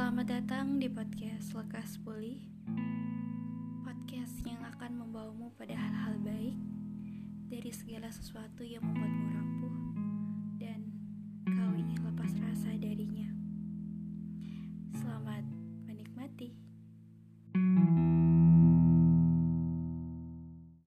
Selamat datang di podcast Lekas Pulih. Podcast yang akan membawamu pada hal-hal baik Dari segala sesuatu yang membuatmu rapuh Dan kau ingin lepas rasa darinya. Selamat menikmati.